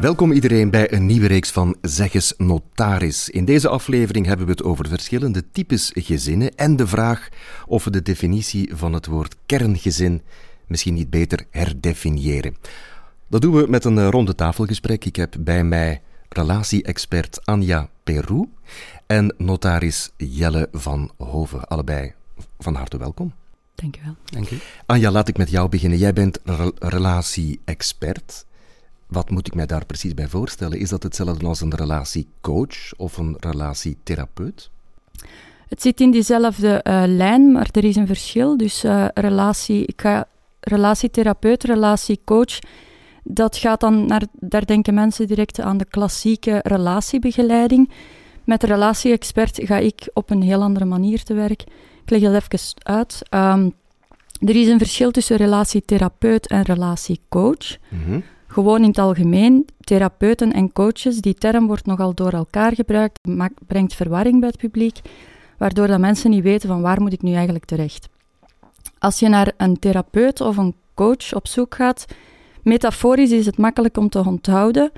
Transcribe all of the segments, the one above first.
Welkom iedereen bij een nieuwe reeks van Zeggens Notaris. In deze aflevering hebben we het over verschillende types gezinnen en de vraag of we de definitie van het woord kerngezin misschien niet beter herdefiniëren. Dat doen we met een ronde tafelgesprek. Ik heb bij mij relatie-expert Anja Peru en notaris Jelle van Hoven. Allebei van harte welkom. Dank u wel. Dank u. Anja, laat ik met jou beginnen. Jij bent relatie-expert. Wat moet ik mij daar precies bij voorstellen? Is dat hetzelfde als een relatiecoach of een relatietherapeut? Het zit in diezelfde uh, lijn, maar er is een verschil. Dus uh, relatie, ga relatietherapeut, relatiecoach, dat gaat dan naar, daar denken mensen direct aan de klassieke relatiebegeleiding. Met relatie-expert ga ik op een heel andere manier te werk. Ik leg dat even uit. Um, er is een verschil tussen relatietherapeut en relatiecoach. Mm -hmm. Gewoon in het algemeen, therapeuten en coaches, die term wordt nogal door elkaar gebruikt, brengt verwarring bij het publiek, waardoor dat mensen niet weten van waar moet ik nu eigenlijk terecht. Als je naar een therapeut of een coach op zoek gaat, metaforisch is het makkelijk om te onthouden.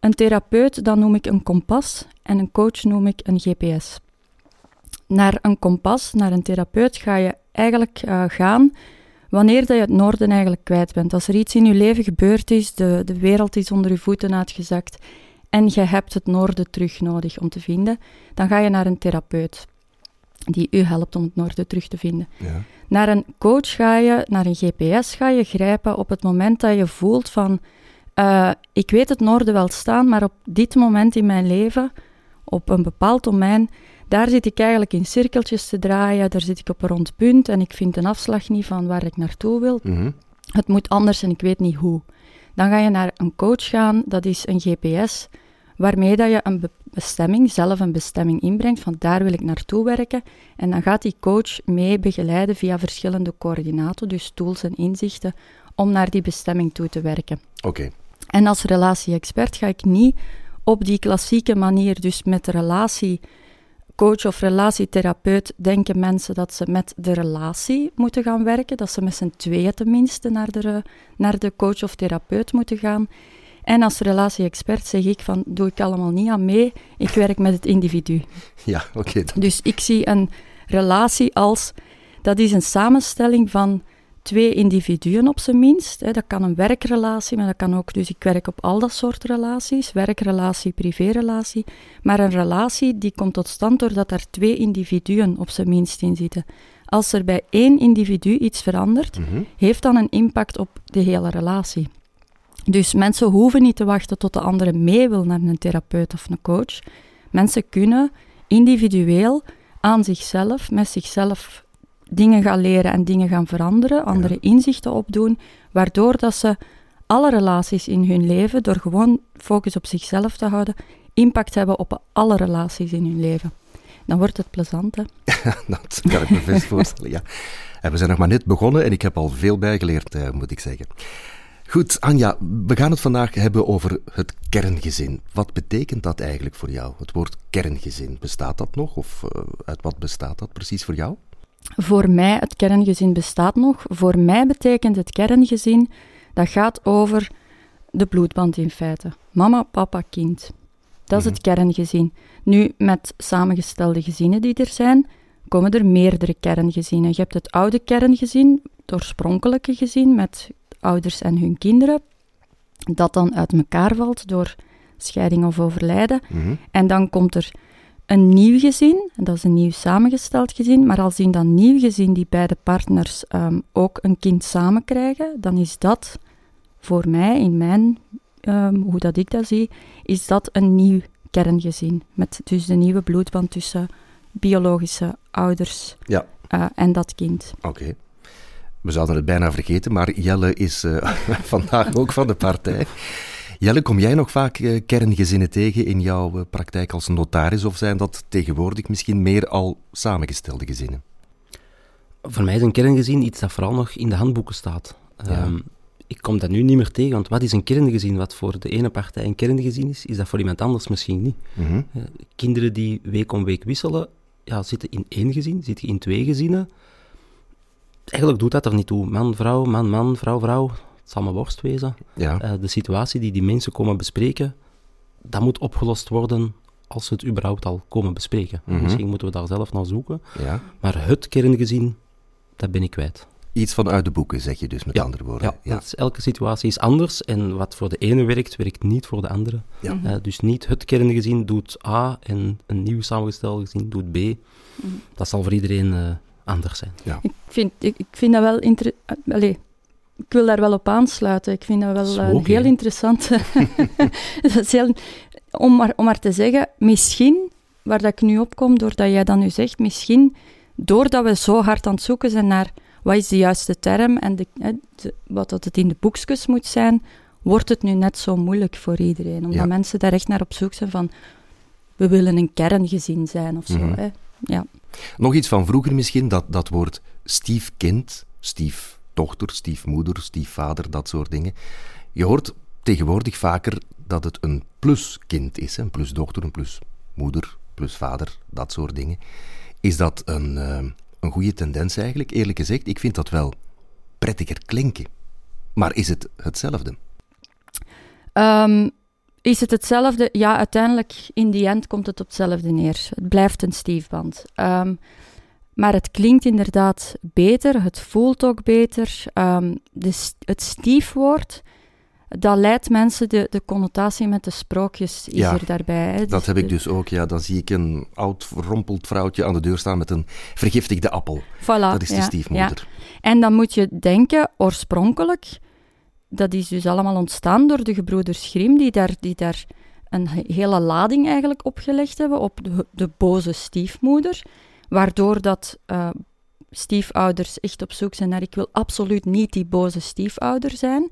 Een therapeut, dan noem ik een kompas en een coach noem ik een GPS. Naar een kompas, naar een therapeut, ga je eigenlijk uh, gaan wanneer dat je het noorden eigenlijk kwijt bent. Als er iets in je leven gebeurd is, de, de wereld is onder je voeten uitgezakt en je hebt het noorden terug nodig om te vinden, dan ga je naar een therapeut die u helpt om het noorden terug te vinden. Ja. Naar een coach ga je, naar een GPS ga je grijpen op het moment dat je voelt van uh, ik weet het noorden wel staan, maar op dit moment in mijn leven, op een bepaald domein, daar zit ik eigenlijk in cirkeltjes te draaien, daar zit ik op een rond punt en ik vind een afslag niet van waar ik naartoe wil. Mm Het moet anders en ik weet niet hoe. Dan ga je naar een coach gaan, dat is een GPS, waarmee dat je een bestemming, zelf een bestemming inbrengt, van daar wil ik naartoe werken. En dan gaat die coach mee begeleiden via verschillende coördinaten, dus tools en inzichten, om naar die bestemming toe te werken. Oké. En als relatie-expert ga ik niet op die klassieke manier, dus met de relatie coach of relatietherapeut denken mensen dat ze met de relatie moeten gaan werken, dat ze met z'n tweeën tenminste naar de, naar de coach of therapeut moeten gaan. En als relatie-expert zeg ik van, doe ik allemaal niet aan mee, ik werk met het individu. Ja, oké. Dus ik zie een relatie als, dat is een samenstelling van twee individuen op zijn minst. Hè. Dat kan een werkrelatie, maar dat kan ook, dus ik werk op al dat soort relaties, werkrelatie, privérelatie. Maar een relatie die komt tot stand doordat er twee individuen op zijn minst in zitten. Als er bij één individu iets verandert, mm -hmm. heeft dan een impact op de hele relatie. Dus mensen hoeven niet te wachten tot de andere mee wil naar een therapeut of een coach. Mensen kunnen individueel aan zichzelf, met zichzelf dingen gaan leren en dingen gaan veranderen, andere inzichten opdoen, waardoor dat ze alle relaties in hun leven, door gewoon focus op zichzelf te houden, impact hebben op alle relaties in hun leven. Dan wordt het plezant, hè? dat kan ik me best voorstellen, ja. En we zijn nog maar net begonnen en ik heb al veel bijgeleerd, eh, moet ik zeggen. Goed, Anja, we gaan het vandaag hebben over het kerngezin. Wat betekent dat eigenlijk voor jou, het woord kerngezin? Bestaat dat nog of uh, uit wat bestaat dat precies voor jou? Voor mij, het kerngezin bestaat nog. Voor mij betekent het kerngezin, dat gaat over de bloedband in feite. Mama, papa, kind. Dat is het mhm. kerngezin. Nu, met samengestelde gezinnen die er zijn, komen er meerdere kerngezinnen. Je hebt het oude kerngezin, het oorspronkelijke gezin met ouders en hun kinderen, dat dan uit elkaar valt door scheiding of overlijden. Mhm. En dan komt er een nieuw gezin, dat is een nieuw samengesteld gezin, maar als in dat nieuw gezin die beide partners um, ook een kind samen krijgen, dan is dat voor mij, in mijn, um, hoe dat ik dat zie, is dat een nieuw kerngezin. Met dus de nieuwe bloedband tussen biologische ouders ja. uh, en dat kind. Oké. We zouden het bijna vergeten, maar Jelle is uh, vandaag ook van de partij. Jelle, kom jij nog vaak uh, kerngezinnen tegen in jouw uh, praktijk als notaris, of zijn dat tegenwoordig misschien meer al samengestelde gezinnen? Voor mij is een kerngezin iets dat vooral nog in de handboeken staat. Ja. Um, ik kom dat nu niet meer tegen, want wat is een kerngezin? Wat voor de ene partij een kerngezin is, is dat voor iemand anders misschien niet. Mm -hmm. uh, kinderen die week om week wisselen, ja, zitten in één gezin, zitten in twee gezinnen. Eigenlijk doet dat er niet toe. Man, vrouw, man, man, vrouw, vrouw het zal mijn worst wezen. Ja. Eh, de situatie die die mensen komen bespreken, dat moet opgelost worden als ze het überhaupt al komen bespreken. Mhm. Misschien moeten we daar zelf naar zoeken. ja. Maar het kerngezin, dat ben ik kwijt. Iets van uit de boeken, zeg je dus met andere woorden. Ja, is- elke situatie is anders en wat voor de ene werkt, werkt niet voor de andere. Ja. Eh, dus niet het kerngezin doet A en een nieuw samengesteld gezin doet B. Dat zal voor iedereen eh, anders zijn. Ik vind, ik, ik vind dat wel interessant. Ik wil daar wel op aansluiten. Ik vind dat wel eh, heel interessant. dat is heel, om, maar, om maar te zeggen, misschien, waar dat ik nu op kom, doordat jij dat nu zegt, misschien, doordat we zo hard aan het zoeken zijn naar wat is de juiste term en de, wat dat het in de boekjes moet zijn, wordt het nu net zo moeilijk voor iedereen. Omdat Ja. mensen daar echt naar op zoek zijn van, we willen een kerngezin zijn of zo. Mhm. Hè. Ja. Nog iets van vroeger misschien, dat, dat woord stiefkind, stiefdochter, stiefmoeder, stiefvader, dat soort dingen. Je hoort tegenwoordig vaker dat het een pluskind is, een plusdochter, een plusmoeder, plusvader, dat soort dingen. Is dat een, eh, een goede tendens eigenlijk? Eerlijk gezegd, ik vind dat wel prettiger klinken. Maar is het hetzelfde? Ehm, is het hetzelfde? Ja, uiteindelijk in die end komt het op hetzelfde neer. Het blijft een stiefband. Ehm, maar het klinkt inderdaad beter, het voelt ook beter. Ehm, de, het stiefwoord, dat leidt mensen, de, de connotatie met de sprookjes is Ja, er daarbij. Hè. Dat heb ik dus ook, ja. Dan zie ik een oud, verrompeld vrouwtje aan de deur staan met een vergiftigde appel. Voilà, Dat is de ja, ja. stiefmoeder. En dan moet je denken, oorspronkelijk, dat is dus allemaal ontstaan door de gebroeders Grimm, die daar, die daar een he- hele lading eigenlijk opgelegd hebben op de, de boze stiefmoeder, waardoor dat eh, stiefouders echt op zoek zijn naar ik wil absoluut niet die boze stiefouder zijn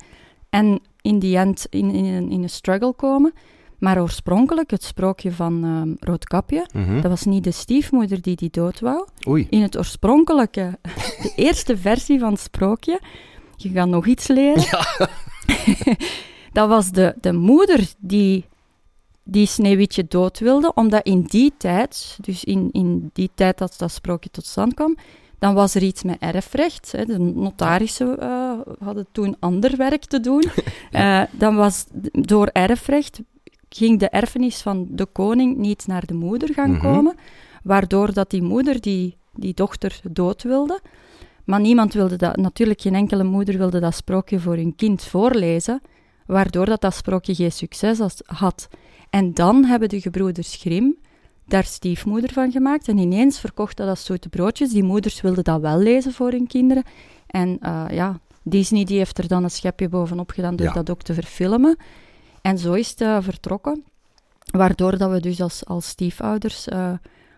en in die end in, in, een- in een struggle komen. Maar oorspronkelijk, het sprookje van ehm, Roodkapje, Mhm. dat was niet de stiefmoeder die die dood wou, Oei. in het oorspronkelijke, de eerste versie van het sprookje, je gaat nog iets leren. dat was de, de moeder die, die Sneeuwwitje dood wilde, omdat in die tijd, dus in, in die tijd dat dat sprookje tot stand kwam, dan was er iets met erfrecht. Hè. De notarissen eh, hadden toen ander werk te doen. Eh, dan was door erfrecht ging de erfenis van de koning niet naar de moeder gaan Mhm. komen, waardoor dat die moeder die, die dochter dood wilde. Maar niemand wilde dat, natuurlijk geen enkele moeder wilde dat sprookje voor hun kind voorlezen, waardoor dat, dat sprookje geen succes had. En dan hebben de gebroeders Grimm daar stiefmoeder van gemaakt en ineens verkocht dat als zoete broodjes. Die moeders wilden dat wel lezen voor hun kinderen. En eh, ja, Disney die heeft er dan een schepje bovenop gedaan door Ja. dat ook te verfilmen. En zo is het eh, vertrokken. Waardoor dat we dus als, als stiefouders eh,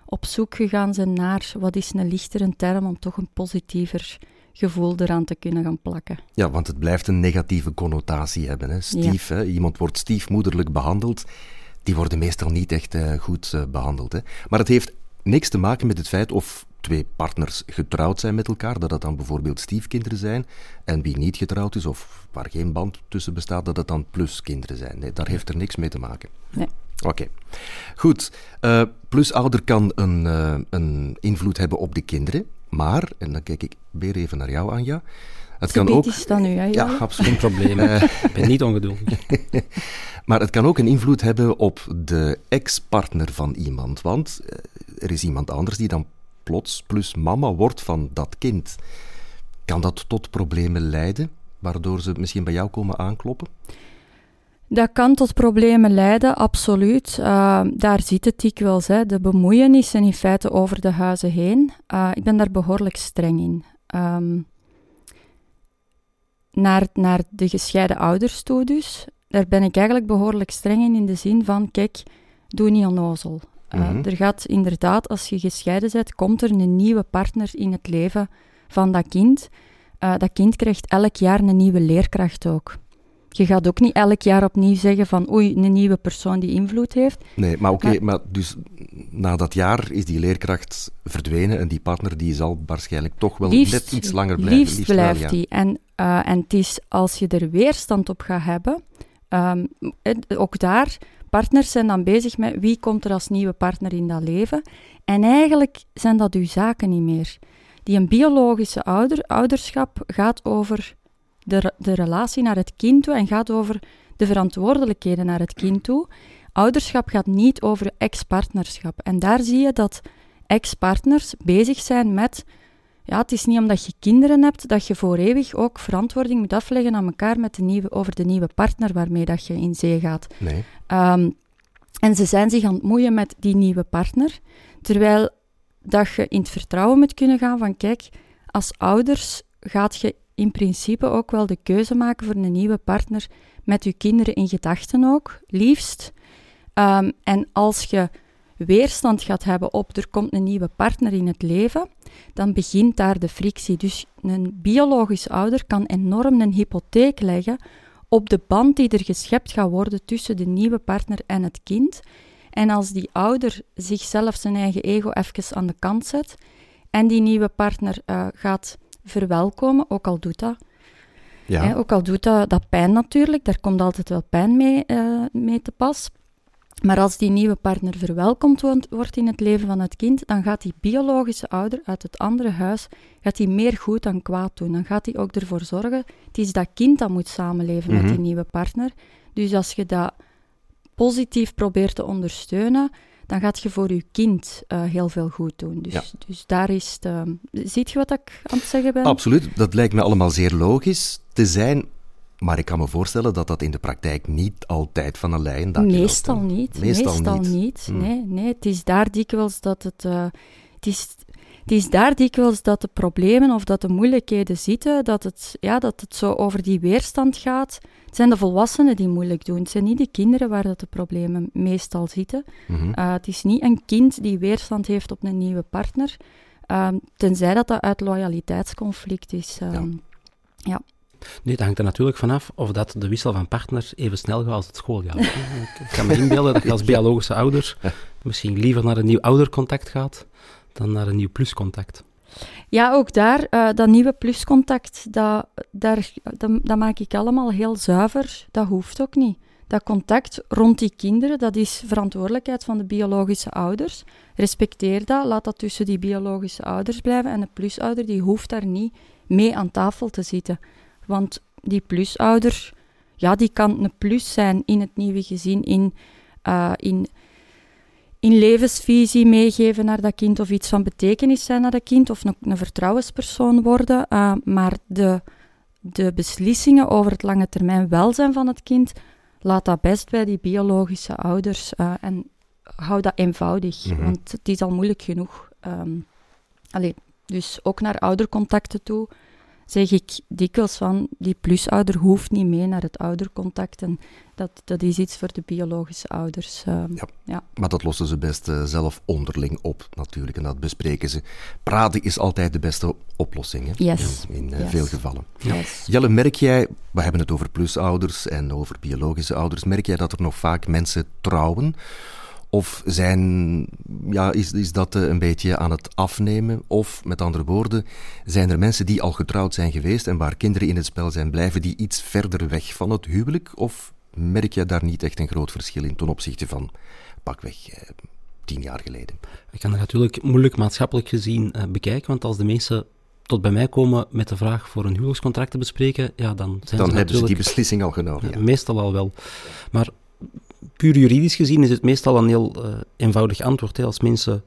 op zoek gegaan zijn naar wat is een lichtere term om toch een positiever gevoel eraan te kunnen gaan plakken. Ja, want het blijft een negatieve connotatie hebben. Hè. Stief, hè. iemand wordt stiefmoederlijk behandeld. Die worden meestal niet echt eh, goed eh, behandeld. Hè. Maar het heeft niks te maken met het feit of twee partners getrouwd zijn met elkaar, dat het dan bijvoorbeeld stiefkinderen zijn. En wie niet getrouwd is of waar geen band tussen bestaat, dat het dan pluskinderen zijn. Nee, daar heeft er niks mee te maken. Nee. Oké. Goed. Eh, plusouder kan een, eh, een invloed hebben op de kinderen. Maar, en dan kijk ik weer even naar jou, Anja. Het kan ook. is dat nu, hè? Ja, absoluut. Geen probleem. ik ben niet ongeduldig. Maar het kan ook een invloed hebben op de ex-partner van iemand. Want eh, er is iemand anders die dan plots plus mama wordt van dat kind. Kan dat tot problemen leiden, waardoor ze misschien bij jou komen aankloppen? Dat kan tot problemen leiden, absoluut. Uh, daar zit het dikwijls, hè. de bemoeienissen in feite over de huizen heen. Uh, ik ben daar behoorlijk streng in. Um, naar, naar de gescheiden ouders toe dus, daar ben ik eigenlijk behoorlijk streng in, in de zin van, kijk, doe niet onnozel. Uh, mm -hmm. Er gaat inderdaad, als je gescheiden bent, komt er een nieuwe partner in het leven van dat kind. Uh, dat kind krijgt elk jaar een nieuwe leerkracht ook. Je gaat ook niet elk jaar opnieuw zeggen van oei, een nieuwe persoon die invloed heeft. Nee, maar oké, okay, maar... maar dus na dat jaar is die leerkracht verdwenen en die partner die zal waarschijnlijk toch wel liefst, net iets langer blijven. Liefst, liefst blijft die. En, uh, en het is als je er weerstand op gaat hebben, um, ook daar, partners zijn dan bezig met wie komt er als nieuwe partner in dat leven. En eigenlijk zijn dat uw zaken niet meer. Die een biologische ouder, ouderschap gaat over de, de relatie naar het kind toe en gaat over de verantwoordelijkheden naar het kind toe. Ouderschap gaat niet over ex-partnerschap. En daar zie je dat ex-partners bezig zijn met. Ja, het is niet omdat je kinderen hebt dat je voor eeuwig ook verantwoording moet afleggen aan elkaar met de nieuwe, over de nieuwe partner waarmee dat je in zee gaat. Nee. Ehm, en ze zijn zich aan het moeien met die nieuwe partner, terwijl dat je in het vertrouwen moet kunnen gaan van kijk, als ouders gaat je in principe ook wel de keuze maken voor een nieuwe partner met je kinderen in gedachten ook, liefst. Ehm, en als je weerstand gaat hebben op er komt een nieuwe partner in het leven, dan begint daar de frictie. Dus een biologisch ouder kan enorm een hypotheek leggen op de band die er geschept gaat worden tussen de nieuwe partner en het kind. En als die ouder zichzelf zijn eigen ego even aan de kant zet en die nieuwe partner uh, gaat verwelkomen, ook al doet dat. Ja. Hè, ook al doet dat, dat pijn natuurlijk, daar komt altijd wel pijn mee, uh, mee te pas. Maar als die nieuwe partner verwelkomd wordt in het leven van het kind, dan gaat die biologische ouder uit het andere huis gaat die meer goed dan kwaad doen. Dan gaat hij ook ervoor zorgen, het is dat kind dat moet samenleven met die mhm. nieuwe partner. Dus als je dat positief probeert te ondersteunen, dan gaat je voor je kind uh, heel veel goed doen. Dus, dus daar is het... Uh, ziet je wat ik aan het zeggen ben? Absoluut, dat lijkt me allemaal zeer logisch te zijn. Maar ik kan me voorstellen dat dat in de praktijk niet altijd van een lijn dat Meestal niet. Meestal, Meestal niet. niet. Hmm. Nee, nee, het is daar dikwijls dat het... Uh, het is, het is daar dikwijls dat de problemen of dat de moeilijkheden zitten, dat het, ja, dat het zo over die weerstand gaat. Het zijn de volwassenen die moeilijk doen. Het zijn niet de kinderen waar dat de problemen meestal zitten. Mm het is niet een kind die weerstand heeft op een nieuwe partner, uh, tenzij dat dat uit loyaliteitsconflict is. Ja. ja. Nee, het hangt er natuurlijk vanaf of dat de wissel van partners even snel gaat als het schooljaar. ik kan me inbeelden dat je als biologische ouder misschien liever naar een nieuw oudercontact gaat dan naar een nieuw pluscontact. Ja, ook daar, uh, dat nieuwe pluscontact, dat, daar, dat, dat, maak ik allemaal heel zuiver. Dat hoeft ook niet. Dat contact rond die kinderen, dat is verantwoordelijkheid van de biologische ouders. Respecteer dat, laat dat tussen die biologische ouders blijven. En de plusouder, die hoeft daar niet mee aan tafel te zitten. Want die plusouder, ja, die kan een plus zijn in het nieuwe gezin, in, uh, in in levensvisie meegeven naar dat kind of iets van betekenis zijn naar dat kind of een, een vertrouwenspersoon worden. Uh, maar de, de beslissingen over het lange termijn welzijn van het kind, laat dat best bij die biologische ouders uh, en hou dat eenvoudig, mhm. want het is al moeilijk genoeg. Um, allee, dus ook naar oudercontacten toe zeg ik dikwijls van, die plusouder hoeft niet mee naar het oudercontact. En dat, dat is iets voor de biologische ouders. Uh, ja, ja, maar dat lossen ze best uh, zelf onderling op, natuurlijk. En dat bespreken ze. Praten is altijd de beste oplossing, hè? Yes. in, in uh, veel gevallen. Yes. Jelle, merk jij, we hebben het over plusouders en over biologische ouders, merk jij dat er nog vaak mensen trouwen of zijn, ja, is, is dat eh, een beetje aan het afnemen? Of met andere woorden, zijn er mensen die al getrouwd zijn geweest en waar kinderen in het spel zijn, blijven die iets verder weg van het huwelijk? Of merk je daar niet echt een groot verschil in ten opzichte van pakweg eh, tien jaar geleden? Ik kan het natuurlijk moeilijk maatschappelijk gezien eh, bekijken, want als de mensen tot bij mij komen met de vraag voor een huwelijkscontract te bespreken, ja, dan zijn dan ze hebben ze die beslissing al genomen. Ja. Meestal al wel. Maar puur juridisch gezien is het meestal een heel uh, eenvoudig antwoord. Hè. Als mensen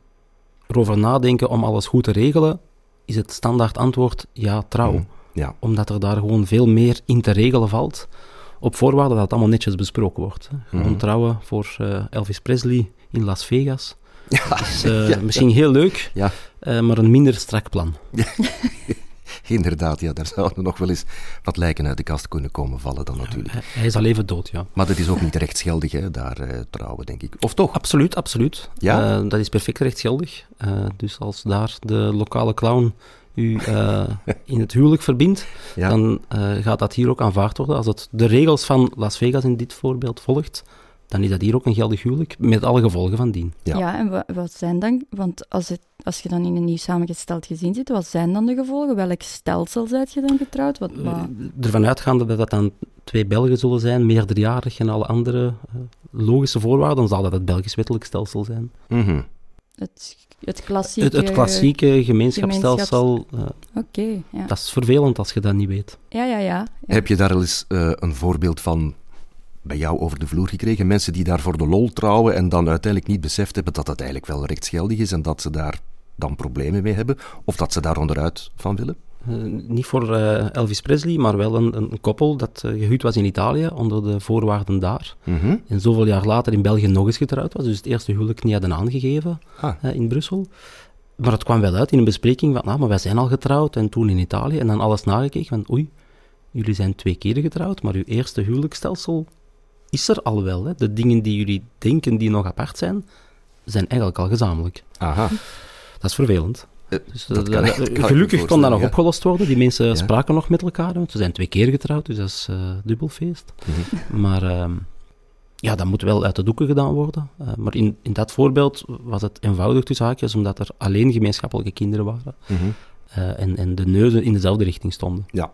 erover nadenken om alles goed te regelen, is het standaard antwoord ja, trouw. Mm, ja. Omdat er daar gewoon veel meer in te regelen valt, op voorwaarde dat het allemaal netjes besproken wordt. Hè. Gewoon mm. trouwen voor uh, Elvis Presley in Las Vegas. Ja, is uh, ja, misschien heel leuk, ja. maar een minder strak plan. Inderdaad, ja, daar zouden nog wel eens wat lijken uit de kast kunnen komen vallen dan natuurlijk. hij is al even dood, ja. Maar dat is ook niet rechtsgeldig, hè, daar uh, trouwen, denk ik. Of toch? Absoluut, absoluut. Ja? Uh, dat is perfect rechtsgeldig. Uh, dus als daar de lokale clown u in het huwelijk verbindt, ja. dan gaat dat hier ook aanvaard worden. Als het de regels van Las Vegas in dit voorbeeld volgt, dan is dat hier ook een geldig huwelijk, met alle gevolgen van dien. Ja, ja en wat, wat, zijn dan, want als, het, als je dan in een nieuw samengesteld gezin zit, wat zijn dan de gevolgen? Welk stelsel zijt je dan getrouwd? Wat, wat... Ervan uitgaande dat dat dan twee Belgen zullen zijn, meerderjarig en alle andere uh, logische voorwaarden, dan zal dat het Belgisch wettelijk stelsel zijn. Mm het, het klassieke... Het, het klassieke gemeenschapsstelsel. Uh, Oké, ja. Dat is vervelend als je dat niet weet. Ja, ja, ja. ja. Heb je daar al eens uh, een voorbeeld van bij jou over de vloer gekregen? Mensen die daar voor de lol trouwen en dan uiteindelijk niet beseft hebben dat dat eigenlijk wel rechtsgeldig is en dat ze daar dan problemen mee hebben? Of dat ze daar onderuit van willen? Uh, niet voor uh, Elvis Presley, maar wel een, een koppel dat uh, gehuwd was in Italië onder de voorwaarden daar. -hmm. En zoveel jaar later in België nog eens getrouwd was. Dus het eerste huwelijk niet hadden aangegeven ah. in Brussel. Maar het kwam wel uit in een bespreking van, nou, maar wij zijn al getrouwd en toen in Italië. En dan alles nagekeken van, oei, jullie zijn twee keer getrouwd, maar uw eerste huwelijksstelsel is er al wel. Hè. De dingen die jullie denken die nog apart zijn, zijn eigenlijk al gezamenlijk. Aha. Dat is vervelend. Dus, dat kan, uh, kan gelukkig kon dat nog ja. opgelost worden. Die mensen Ja. spraken nog met elkaar, want ze zijn twee keer getrouwd, dus dat is uh, dubbelfeest. Mhm. Maar ehm, ja, dat moet wel uit de doeken gedaan worden. Uh, maar in, in dat voorbeeld was het eenvoudig tussen haakjes, omdat er alleen gemeenschappelijke kinderen waren Mhm. en, en de neuzen in dezelfde richting stonden. Ja.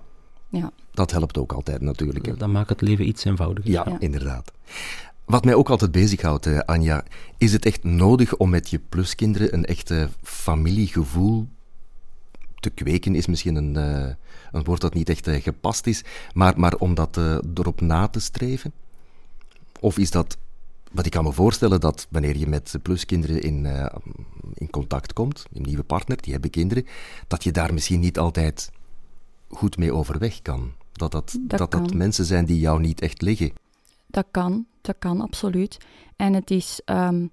Ja. Dat helpt ook altijd natuurlijk. hè. Dat maakt het leven iets eenvoudiger. Ja, Ja. inderdaad. Wat mij ook altijd bezighoudt, eh, Anja, is het echt nodig om met je pluskinderen een echte familiegevoel te kweken, is misschien een, eh, een woord dat niet echt eh, gepast is, maar, maar om dat erop na te streven? Of is dat, wat ik kan me voorstellen, dat wanneer je met pluskinderen in, eh, in contact komt, een nieuwe partner, die hebben kinderen, dat je daar misschien niet altijd goed mee overweg kan. Dat dat, Dat dat, mensen zijn die jou niet echt liggen. Dat kan, dat kan absoluut. En het is ehm,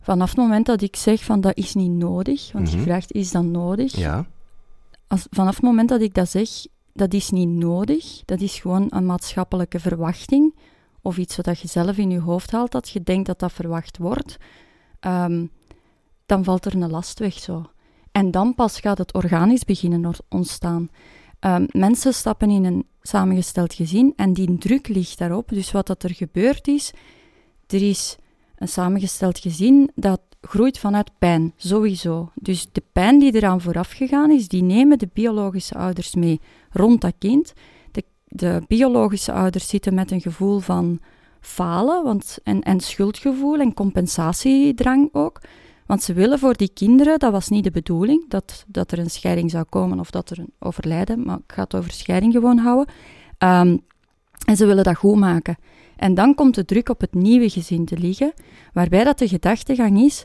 vanaf het moment dat ik zeg van dat is niet nodig, want Mhm. je vraagt is dat nodig? Ja. Als, vanaf het moment dat ik dat zeg, dat is niet nodig, dat is gewoon een maatschappelijke verwachting of iets wat je zelf in je hoofd haalt, dat je denkt dat dat verwacht wordt, ehm, dan valt er een last weg zo. En dan pas gaat het organisch beginnen ontstaan. Ehm, mensen stappen in een samengesteld gezin en die druk ligt daarop. Dus wat dat er gebeurd is, er is een samengesteld gezin dat groeit vanuit pijn, sowieso. Dus de pijn die eraan vooraf gegaan is, die nemen de biologische ouders mee rond dat kind. De, de biologische ouders zitten met een gevoel van falen want, en, en schuldgevoel en compensatiedrang ook. Want ze willen voor die kinderen, dat was niet de bedoeling, dat, dat er een scheiding zou komen of dat er een overlijden, maar ik ga het over scheiding gewoon houden. Ehm, en ze willen dat goed maken. En dan komt de druk op het nieuwe gezin te liggen, waarbij dat de gedachtegang is,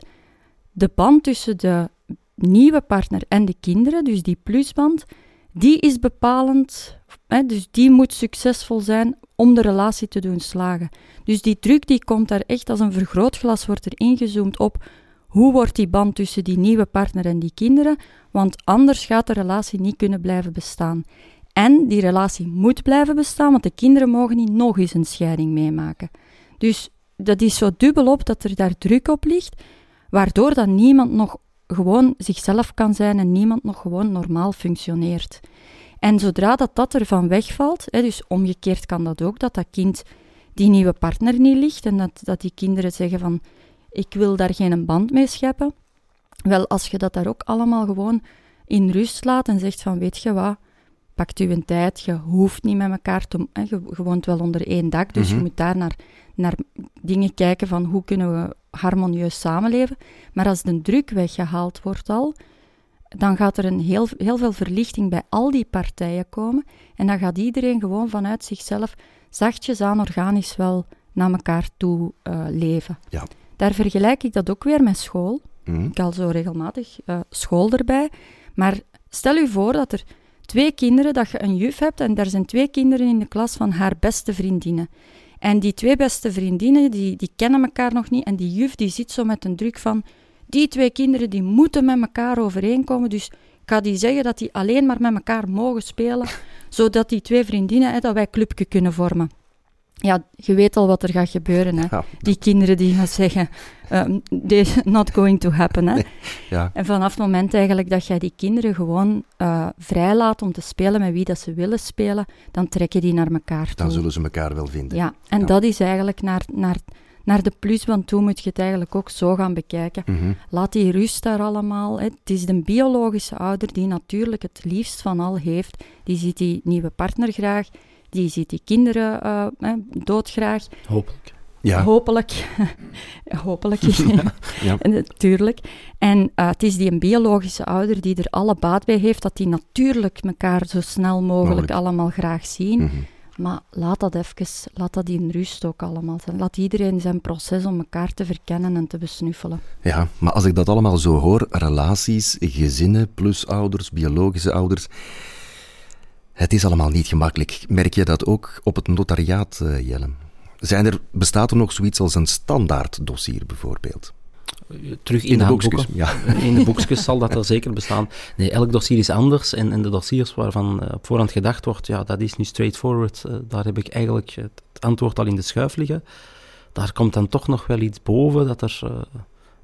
de band tussen de nieuwe partner en de kinderen, dus die plusband, die is bepalend, hè, dus die moet succesvol zijn om de relatie te doen slagen. Dus die druk die komt daar echt als een vergrootglas, wordt er ingezoomd op hoe wordt die band tussen die nieuwe partner en die kinderen, want anders gaat de relatie niet kunnen blijven bestaan. En die relatie moet blijven bestaan, want de kinderen mogen niet nog eens een scheiding meemaken. Dus dat is zo dubbelop dat er daar druk op ligt, waardoor dat niemand nog gewoon zichzelf kan zijn en niemand nog gewoon normaal functioneert. En zodra dat dat ervan wegvalt, dus omgekeerd kan dat ook, dat dat kind die nieuwe partner niet ligt en dat, dat die kinderen zeggen van ik wil daar geen band mee scheppen. Wel, als je dat daar ook allemaal gewoon in rust laat en zegt van weet je wat, pakt u een tijd, je hoeft niet met elkaar te... Hè, je, je woont wel onder één dak, dus Mhm. je moet daar naar, naar dingen kijken van hoe kunnen we harmonieus samenleven. Maar als de druk weggehaald wordt al, dan gaat er een heel, heel veel verlichting bij al die partijen komen. En dan gaat iedereen gewoon vanuit zichzelf zachtjes aan organisch wel naar elkaar toe eh, leven. Ja. Daar vergelijk ik dat ook weer met school. Mhm. Ik al zo regelmatig eh, school erbij. Maar stel u voor dat er twee kinderen, dat je een juf hebt en daar zijn twee kinderen in de klas van haar beste vriendinnen. En die twee beste vriendinnen, die, die kennen elkaar nog niet. En die juf die zit zo met een druk van, die twee kinderen die moeten met elkaar overeenkomen. Dus ik ga die zeggen dat die alleen maar met elkaar mogen spelen, zodat die twee vriendinnen, hè, dat wij clubje kunnen vormen. Ja, je weet al wat er gaat gebeuren. Hè. Ja. Die kinderen die gaan zeggen, um, this not going to happen. Hè. Ja. En vanaf het moment eigenlijk dat jij die kinderen gewoon uh, vrijlaat om te spelen met wie dat ze willen spelen, dan trekken die naar elkaar toe. Dan zullen ze elkaar wel vinden. Ja, en Ja. dat is eigenlijk naar, naar, naar de plusband toe moet je het eigenlijk ook zo gaan bekijken. Mhm. Laat die rust daar allemaal. Hè. Het is de biologische ouder die natuurlijk het liefst van al heeft. Die ziet die nieuwe partner graag, die ziet die kinderen hè, doodgraag. Hopelijk. Ja. Hopelijk. Hopelijk. ja, ja. Natuurlijk. En uh, het is die een biologische ouder die er alle baat bij heeft dat die natuurlijk elkaar zo snel mogelijk, allemaal graag zien. Mhm. Maar laat dat even, laat dat in rust ook allemaal zijn. Laat iedereen zijn proces om elkaar te verkennen en te besnuffelen. Ja, maar als ik dat allemaal zo hoor, relaties, gezinnen, plus ouders, biologische ouders, het is allemaal niet gemakkelijk. Merk je dat ook op het notariaat, uh, Jelle? Zijn er, bestaat er nog zoiets als een standaard dossier bijvoorbeeld? Terug in, de, boekjes. Ja. In de boekjes zal dat er zeker bestaan. Nee, elk dossier is anders en, en de dossiers waarvan uh, op voorhand gedacht wordt, ja, dat is nu straightforward, daar heb ik eigenlijk het antwoord al in de schuif liggen. Daar komt dan toch nog wel iets boven, dat er uh,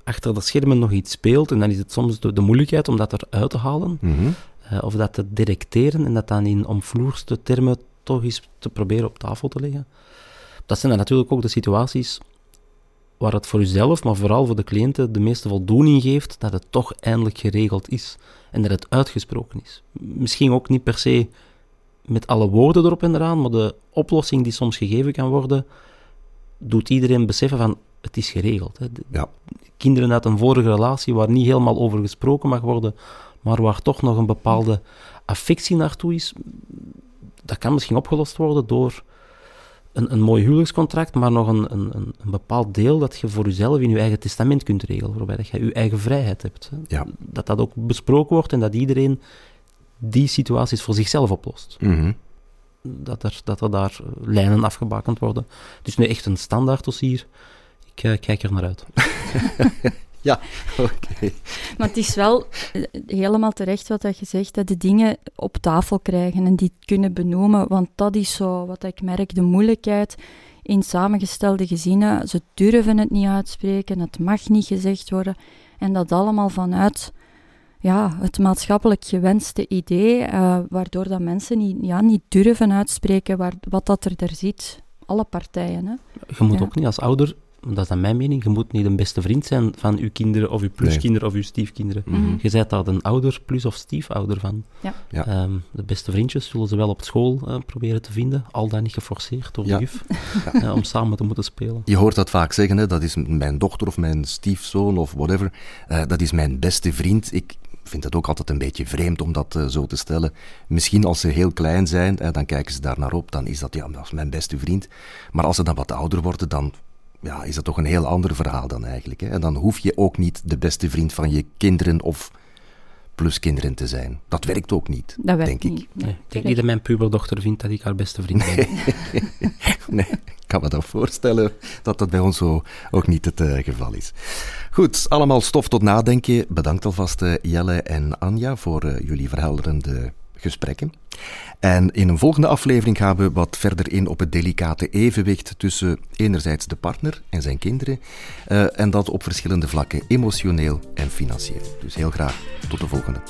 achter de schermen nog iets speelt. En dan is het soms de, de moeilijkheid om dat eruit te halen, mm -hmm. Of dat te directeren en dat dan in omvloerste termen toch eens te proberen op tafel te leggen. Dat zijn dan natuurlijk ook de situaties waar het voor uzelf, maar vooral voor de cliënten, de meeste voldoening geeft dat het toch eindelijk geregeld is en dat het uitgesproken is. Misschien ook niet per se met alle woorden erop en eraan, maar de oplossing die soms gegeven kan worden, doet iedereen beseffen van het is geregeld. Hè. Ja. Kinderen uit een vorige relatie waar niet helemaal over gesproken mag worden, maar waar toch nog een bepaalde affectie naartoe is, dat kan misschien opgelost worden door een, een mooi huwelijkscontract, maar nog een, een, een bepaald deel dat je voor jezelf in je eigen testament kunt regelen, waarbij dat je je eigen vrijheid hebt. Ja. Dat dat ook besproken wordt en dat iedereen die situaties voor zichzelf oplost. Mhm. dat, er, dat er daar lijnen afgebakend worden. Dus nu echt een standaard dossier. Ik uh, kijk er naar uit. Ja, oké. Maar het is wel eh, helemaal terecht wat je zegt, dat de dingen op tafel krijgen en die kunnen benoemen, want dat is zo wat ik merk, de moeilijkheid in samengestelde gezinnen. Ze durven het niet uitspreken, het mag niet gezegd worden en dat allemaal vanuit ja, het maatschappelijk gewenste idee, uh, waardoor dat mensen niet, ja, niet durven uitspreken waar, wat dat er daar zit. Alle partijen. Hè. Je moet ook niet als ouder dat is dan mijn mening, je moet niet een beste vriend zijn van uw kinderen of uw pluskinderen of uw stiefkinderen. Mhm. Je bent daar een ouder plus of stiefouder van. Ja. ja. Ehm, de beste vriendjes zullen ze wel op school uh, proberen te vinden, al dan niet geforceerd door de juf, uh, om samen te moeten spelen. Je hoort dat vaak zeggen, hè? dat is mijn dochter of mijn stiefzoon of whatever, uh, dat is mijn beste vriend. Ik vind het ook altijd een beetje vreemd om dat zo te stellen. Misschien als ze heel klein zijn, dan kijken ze daar naar op, dan is dat, ja, dat is mijn beste vriend. Maar als ze dan wat ouder worden, dan ja, is dat toch een heel ander verhaal dan eigenlijk. Hè? En dan hoef je ook niet de beste vriend van je kinderen of pluskinderen te zijn. Dat werkt ook niet, dat denk ik. Niet. Nee, ik denk niet dat mijn puberdochter vindt dat ik haar beste vriend ben. nee, ik kan me dat voorstellen dat dat bij ons zo ook niet het uh, geval is. Goed, allemaal stof tot nadenken. Bedankt alvast uh, Jelle en Anja voor uh, jullie verhelderende gesprekken. En in een volgende aflevering gaan we wat verder in op het delicate evenwicht tussen enerzijds de partner en zijn kinderen, uh, en dat op verschillende vlakken, emotioneel en financieel. Dus heel graag tot de volgende.